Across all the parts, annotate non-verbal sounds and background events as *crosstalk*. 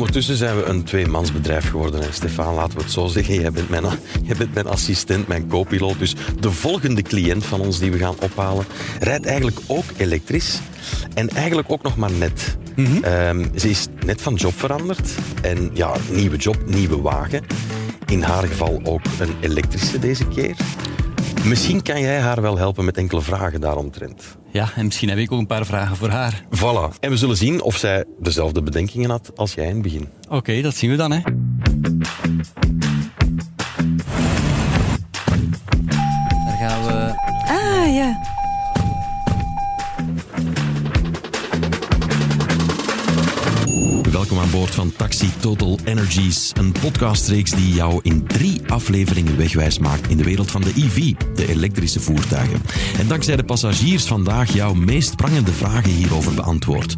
ondertussen zijn we een tweemansbedrijf geworden. En Stefan, laten we het zo zeggen. Jij bent, mijn, *laughs* jij bent mijn assistent, mijn co-piloot. Dus de volgende cliënt van ons die we gaan ophalen, rijdt eigenlijk ook elektrisch. En eigenlijk ook nog maar net. Ehm, ze is net van job veranderd. En ja, nieuwe job, nieuwe wagen. In haar geval ook een elektrische deze keer. Misschien kan jij haar wel helpen met enkele vragen daaromtrent. Ja, en misschien heb ik ook een paar vragen voor haar. Voilà. En we zullen zien of zij dezelfde bedenkingen had als jij in het begin. Oké, dat zien we dan, hè. Daar gaan we... Ah, ja. Welkom aan boord van Taxi Total Energies, een podcastreeks die jou in drie afleveringen wegwijs maakt in de wereld van de EV, de elektrische voertuigen. En dankzij de passagiers vandaag jouw meest prangende vragen hierover beantwoord.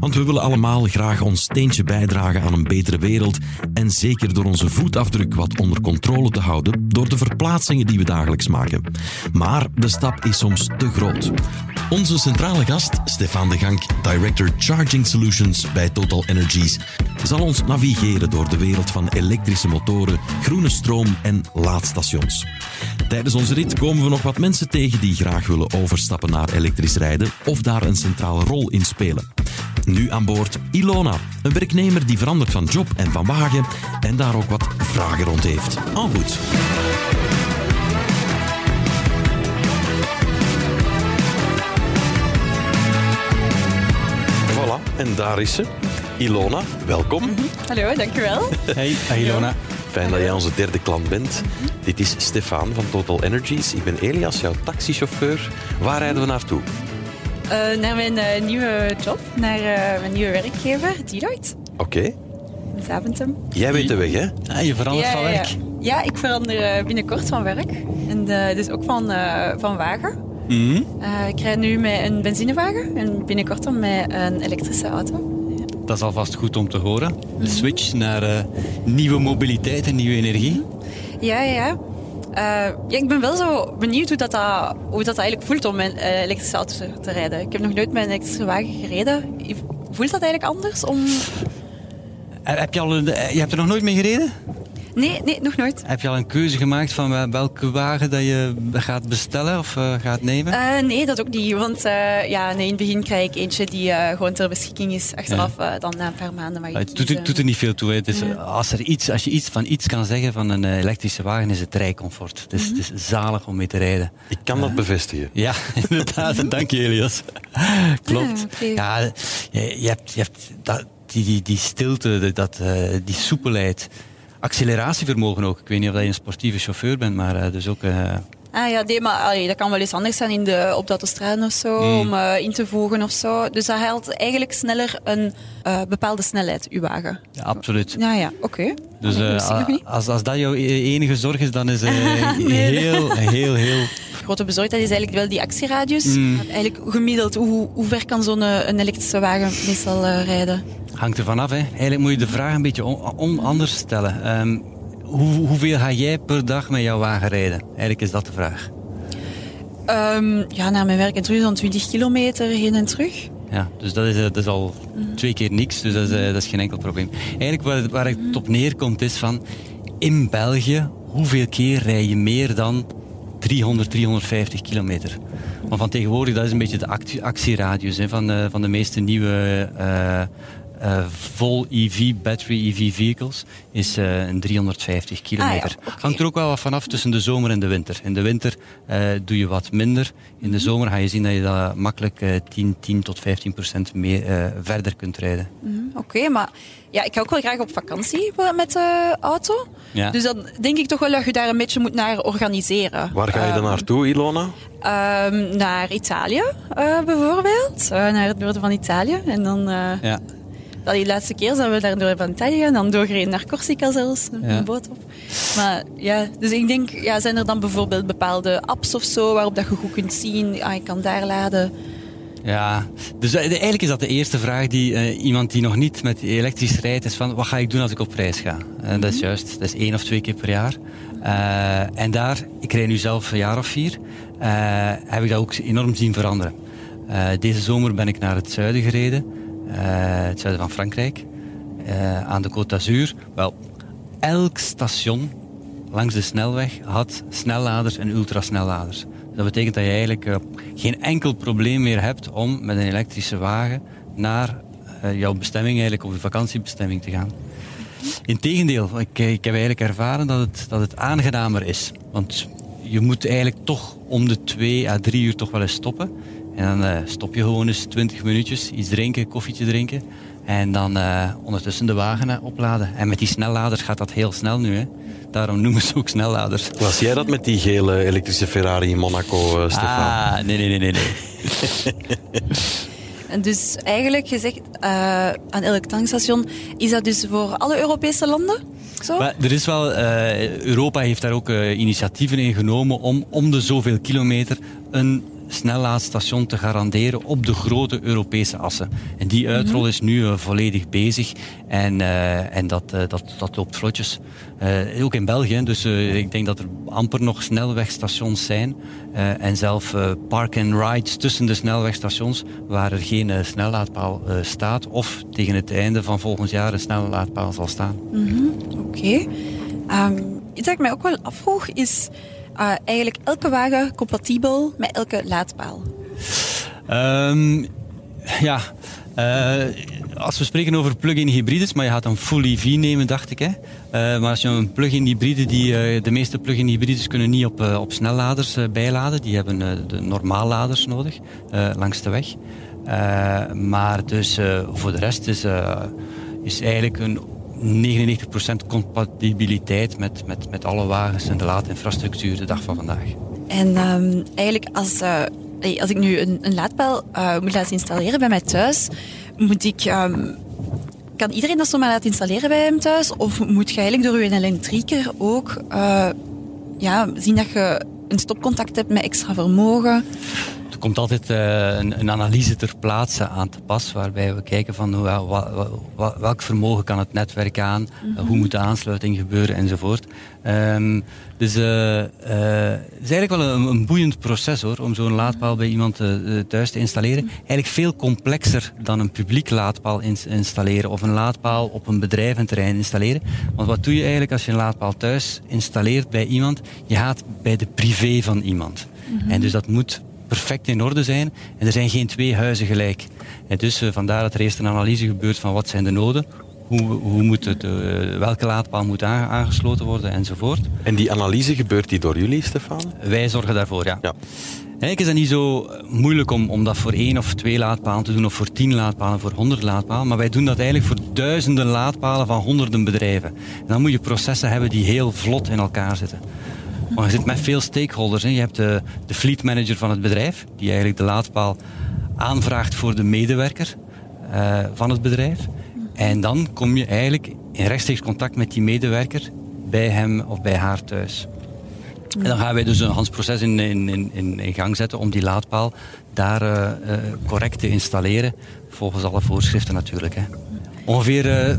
Want we willen allemaal graag ons steentje bijdragen aan een betere wereld en zeker door onze voetafdruk wat onder controle te houden door de verplaatsingen die we dagelijks maken. Maar de stap is soms te groot. Onze centrale gast, Stefan de Gank, Director Charging Solutions bij Total Energies, zal ons navigeren door de wereld van elektrische motoren, groene stroom en laadstations. Tijdens onze rit komen we nog wat mensen tegen die graag willen overstappen naar elektrisch rijden of daar een centrale rol in spelen. Nu aan boord Ilona, een werknemer die verandert van job en van wagen en daar ook wat vragen rond heeft. Al goed. Voilà, en daar is ze. Ilona, welkom. Hallo, dankjewel. Hey, hey Ilona. Fijn dat jij onze derde klant bent. Dit is Stefan van Total Energies. Ik ben Elias, jouw taxichauffeur. Waar rijden we naartoe? Eh, naar mijn eh, nieuwe job, naar eh, mijn nieuwe werkgever, Deloitte. Oké. In Zaventem. Jij weet de weg, hè? Ah, je verandert van werk. ja. Ja, ik verander binnenkort van werk. En eh, dus ook van, eh, van wagen. Mhm. Eh, ik rijd nu met een benzinewagen en binnenkort dan met een elektrische auto. Dat is alvast goed om te horen. De switch naar eh, nieuwe mobiliteit en nieuwe energie. Ja, ja. Eh, ja, ik ben wel zo benieuwd hoe dat, dat, hoe dat eigenlijk voelt om een eh, elektrische auto te, te rijden. Ik heb nog nooit met een elektrische wagen gereden. Voelt dat eigenlijk anders? Om... Eh, Heb je, al een, je hebt er nog nooit mee gereden? Nee, nee, nog nooit. Heb je al een keuze gemaakt van wel- welke wagen dat je gaat bestellen of eh, gaat nemen? Eh, nee, dat ook niet. Want eh, ja, nee, in het begin krijg ik eentje die gewoon ter beschikking is. Achteraf, dan na een paar maanden mag je het doet, er- doet er niet veel toe. Hè. Ja. als, er iets, als je iets van iets kan zeggen van een elektrische wagen, is het rijcomfort. Het is, het is zalig om mee te rijden. Ik kan dat bevestigen. Ja, *laughs* inderdaad. *laughs* Dank je, Elias. Klopt. Ja, je, je hebt, je hebt dat, die, die, die stilte, dat, eh, die soepelheid. Acceleratievermogen ook. Ik weet niet of je een sportieve chauffeur bent, maar eh, dus ook... eh, Ah ja, nee, maar allee, dat kan wel eens anders zijn in de, op de autostrade of zo, Mm. om eh, in te voegen of zo. Dus dat haalt eigenlijk sneller een bepaalde snelheid, uw wagen. ja, absoluut. Ja, ja, oké. Dus als, als dat jouw e- enige zorg is, dan is eh *laughs* heel, heel, heel... Grote bezorgdheid is eigenlijk wel die actieradius. Mm. Eigenlijk gemiddeld, hoe, hoe ver kan zo'n eh, een elektrische wagen meestal eh, rijden? Hangt er vanaf. Hè. Eigenlijk moet je de vraag een beetje on, on- anders stellen. Ehm, hoe, hoeveel ga jij per dag met jouw wagen rijden? Eigenlijk is dat de vraag. Ehm, ja, naar mijn werk en terug, zo'n 20 kilometer heen en terug. Ja, dus dat is, eh, dat is al twee keer niks, dus dat is, dat is geen enkel probleem. Eigenlijk waar, waar het op neerkomt is van, in België, hoeveel keer rij je meer dan 300, 350 kilometer? Maar van tegenwoordig, dat is een beetje de actie- actieradius hè, van, de, van de meeste nieuwe eh, vol EV, battery EV vehicles, is eh, een 350 kilometer. oké. Hangt er ook wel wat vanaf tussen de zomer en de winter. In de winter eh, doe je wat minder. In de zomer ga je zien dat je dat makkelijk eh, 10, 10 tot 15 procent meer, eh, verder kunt rijden. Mhm, Oké, maar ja, ik ga ook wel graag op vakantie met de auto. Ja. Dus dan denk ik toch wel dat je daar een beetje moet naar organiseren. Waar ga je dan Ehm, naartoe, Ilona? Ehm, naar Italië eh, bijvoorbeeld. Eh, naar het noorden van Italië. En dan, eh, Ja. Dat die laatste keer zijn we daar noorden van Italië gaan. Dan doorgereden naar Corsica zelfs, Ja. een boot op. Maar ja, dus ik denk, ja, zijn er dan bijvoorbeeld bepaalde apps of zo waarop dat je goed kunt zien, ah, ik kan daar laden. Ja, dus eh, eigenlijk is dat de eerste vraag die eh, iemand die nog niet met elektrisch rijdt, is van wat ga ik doen als ik op reis ga? En dat is juist, dat is één of twee keer per jaar. En daar, ik rij nu zelf een jaar of vier, heb ik dat ook enorm zien veranderen. Deze zomer ben ik naar het zuiden gereden, het zuiden van Frankrijk. aan de Côte d'Azur. Wel, elk station langs de snelweg had snelladers en ultrasnelladers. Dat betekent dat je eigenlijk geen enkel probleem meer hebt om met een elektrische wagen naar jouw bestemming, eigenlijk op je vakantiebestemming te gaan. Integendeel, ik, ik heb eigenlijk ervaren dat het, dat het aangenamer is. Want je moet eigenlijk toch om de twee à drie uur toch wel eens stoppen. En dan uh, stop je gewoon eens twintig minuutjes, iets drinken, koffietje drinken. En dan uh, ondertussen de wagen opladen. En met die snelladers gaat dat heel snel nu. Hè. Daarom noemen ze ook snelladers. Was jij dat met die gele elektrische Ferrari in Monaco, uh, Stefan? Ah, nee, nee, nee, nee. nee. En *laughs* dus eigenlijk gezegd, uh, aan elk tankstation, is dat dus voor alle Europese landen? Zo? Maar er is wel, uh, Europa heeft daar ook uh, initiatieven in genomen om om de zoveel kilometer een snellaadstation te garanderen op de grote Europese assen. En die uitrol mhm. is nu uh, volledig bezig en, uh, en dat, uh, dat, dat loopt vlotjes. ook in België, dus ik denk dat er amper nog snelwegstations zijn en zelf park and rides tussen de snelwegstations waar er geen snellaadpaal staat of tegen het einde van volgend jaar een snellaadpaal zal staan. Mm -hmm. Oké. Okay. Um, iets dat ik mij ook wel afvroeg is uh, eigenlijk elke wagen compatibel met elke laadpaal? Um, ja, uh, als we spreken over plug-in hybrides, maar je gaat een full EV nemen, dacht ik. Hè? Uh, maar als je een plug-in hybride, die, de meeste plug-in hybrides kunnen niet op, op snelladers bijladen. Die hebben de normaalladers nodig langs de weg. maar dus voor de rest is, is eigenlijk een 99% compatibiliteit met, met, met alle wagens en de laadinfrastructuur de dag van vandaag. En um, eigenlijk als, uh, als ik nu een, een uh, moet laten installeren bij mij thuis, moet ik... Um, kan iedereen dat zomaar laten installeren bij hem thuis? Of moet je eigenlijk door je elektrieker ook uh, ja, zien dat je een stopcontact hebt met extra vermogen? Er komt altijd uh, een, een, analyse ter plaatse aan te pas, waarbij we kijken van uh, welk vermogen kan het netwerk aan, mm -hmm. hoe moet de aansluiting gebeuren enzovoort. Um, dus uh, het is eigenlijk wel een, een, boeiend proces hoor, om zo'n laadpaal bij iemand thuis te installeren. Mhm. Eigenlijk veel complexer dan een publiek laadpaal ins installeren of een laadpaal op een bedrijventerrein installeren. Want wat doe je eigenlijk als je een laadpaal thuis installeert bij iemand? Je gaat bij de privé van iemand. Mm -hmm. En dus dat moet perfect in orde zijn. En er zijn geen twee huizen gelijk. En dus uh, vandaar dat er eerst een analyse gebeurt van wat zijn de noden. Hoe, hoe moet het, uh, welke laadpaal moet aangesloten worden enzovoort. En die analyse gebeurt die door jullie, Stefan? Wij zorgen daarvoor, ja. ja. Eigenlijk is het niet zo moeilijk om, om dat voor één of twee laadpalen te doen, of voor tien laadpalen, voor honderd laadpalen. Maar wij doen dat eigenlijk voor duizenden laadpalen van honderden bedrijven. En dan moet je processen hebben die heel vlot in elkaar zitten. Maar je zit met veel stakeholders. Hè. Je hebt de, de fleet manager van het bedrijf, die eigenlijk de laadpaal aanvraagt voor de medewerker uh, van het bedrijf. En dan kom je eigenlijk in rechtstreeks contact met die medewerker bij hem of bij haar thuis. En dan gaan wij dus een Hans proces in, in, in, in gang zetten om die laadpaal daar uh, uh, correct te installeren. Volgens alle voorschriften natuurlijk. Hè. Ongeveer uh,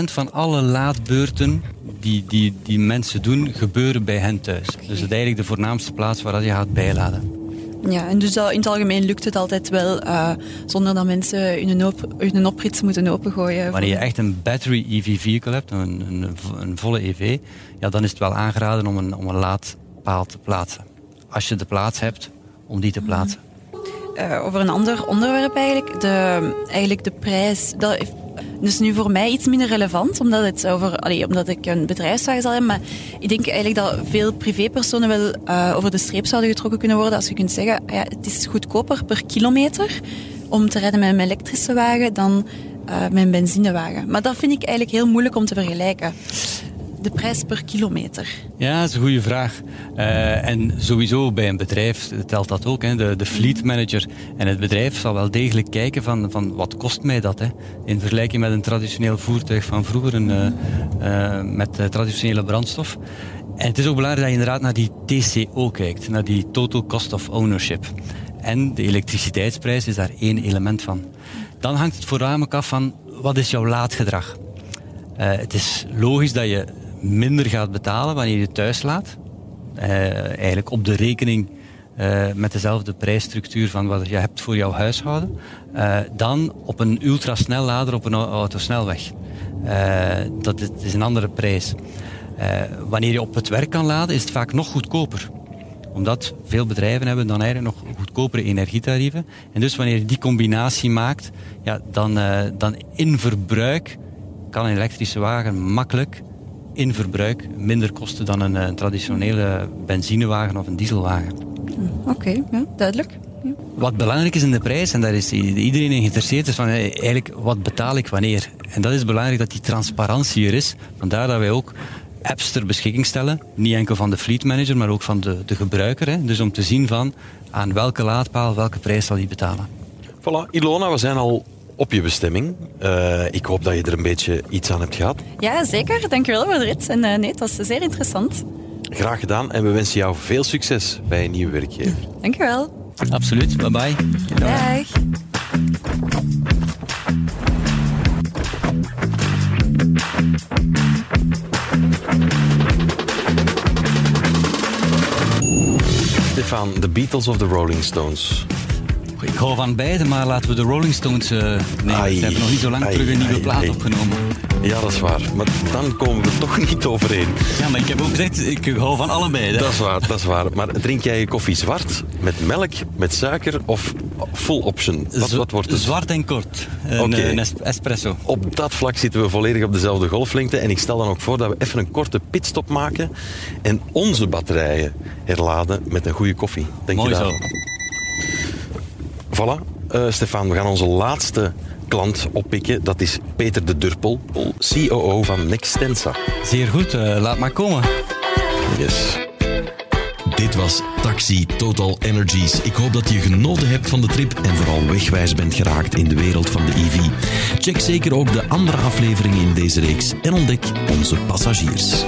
50% van alle laadbeurten die, die, die mensen doen, gebeuren bij hen thuis. Dus het is eigenlijk de voornaamste plaats waar je gaat bijladen. Ja, en dus dat, in het algemeen lukt het altijd wel uh, zonder dat mensen hun, op, hun oprits moeten opengooien. Wanneer je echt een battery EV vehicle hebt, een, een, een, volle EV, ja, dan is het wel aangeraden om een, om een laadpaal te plaatsen. Als je de plaats hebt om die te mhm. plaatsen. Uh, over een ander onderwerp eigenlijk. De, eigenlijk de prijs. Dat dus nu voor mij iets minder relevant, omdat, het over, allee, omdat ik een bedrijfswagen zal hebben. Maar ik denk eigenlijk dat veel privépersonen wel uh, over de streep zouden getrokken kunnen worden als je kunt zeggen, ja, het is goedkoper per kilometer om te rijden met een elektrische wagen dan uh, een benzinewagen. Maar dat vind ik eigenlijk heel moeilijk om te vergelijken de prijs per kilometer? Ja, dat is een goede vraag. Uh, en sowieso bij een bedrijf telt dat ook. Hè. De, de fleet manager en het bedrijf zal wel degelijk kijken van, van wat kost mij dat. Hè. In vergelijking met een traditioneel voertuig van vroeger, een, uh, uh, met traditionele brandstof. En het is ook belangrijk dat je inderdaad naar die TCO kijkt, naar die Total Cost of Ownership. En de elektriciteitsprijs is daar één element van. Dan hangt het voornamelijk af van wat is jouw laadgedrag. Uh, het is logisch dat je minder gaat betalen wanneer je thuis laat. Uh, eigenlijk op de rekening met dezelfde prijsstructuur van wat je hebt voor jouw huishouden, dan op een ultrasnellader op een autosnelweg. dat is, een andere prijs. wanneer je op het werk kan laden, is het vaak nog goedkoper omdat veel bedrijven hebben dan eigenlijk nog goedkopere energietarieven. En dus wanneer je die combinatie maakt, ja, dan, uh, dan in verbruik kan een elektrische wagen makkelijk in verbruik minder kosten dan een, een eh, traditionele benzinewagen of een dieselwagen. Oké, ja, duidelijk. Ja. Wat belangrijk is in de prijs, en daar is iedereen in geïnteresseerd, is van eh, eigenlijk wat betaal ik wanneer. En dat is belangrijk dat die transparantie er is. Vandaar dat wij ook apps ter beschikking stellen. Niet enkel van de fleet manager, maar ook van de, de gebruiker. Hè. Dus om te zien van aan welke laadpaal, welke prijs zal die betalen. Voilà, Ilona, we zijn al op je bestemming. Uh, ik hoop dat je er een beetje iets aan hebt gehad. Ja, zeker. Dankjewel voor de rit. En uh, nee, het was zeer interessant. Graag gedaan en we wensen jou veel succes bij een nieuwe werkgever. *laughs* Dankjewel. Absoluut. Bye bye. Dag. Stefan, de Beatles of de Rolling Stones? Ik hou van beide, maar laten we de Rolling Stones uh, nemen. Ze hebben nog niet zo lang terug een nieuwe plaat opgenomen. Ja, dat is waar. Maar dan komen we toch *laughs* niet overeen. Ja, maar ik heb ook gezegd, ik hou van allebei. Hè? Dat is waar, dat is waar. Maar drink jij je koffie zwart, met melk, met suiker of full option? Wat, wat wordt het? Zwart en kort. Een, een espresso. Op dat vlak zitten we volledig op dezelfde golflengte. En ik stel dan ook voor dat we even een korte pitstop maken en onze batterijen herladen met een goede koffie. Denk Mooi je zo. Voilà. Uh, Stefan, we gaan onze laatste klant oppikken. Dat is Peter de Durpel, COO van Nextensa. Zeer goed, uh, laat maar komen. Yes. Dit was Taxi Total Energies. Ik hoop dat je genoten hebt van de trip en vooral wegwijs bent geraakt in de wereld van de EV. Check zeker ook de andere afleveringen in deze reeks en ontdek onze passagiers.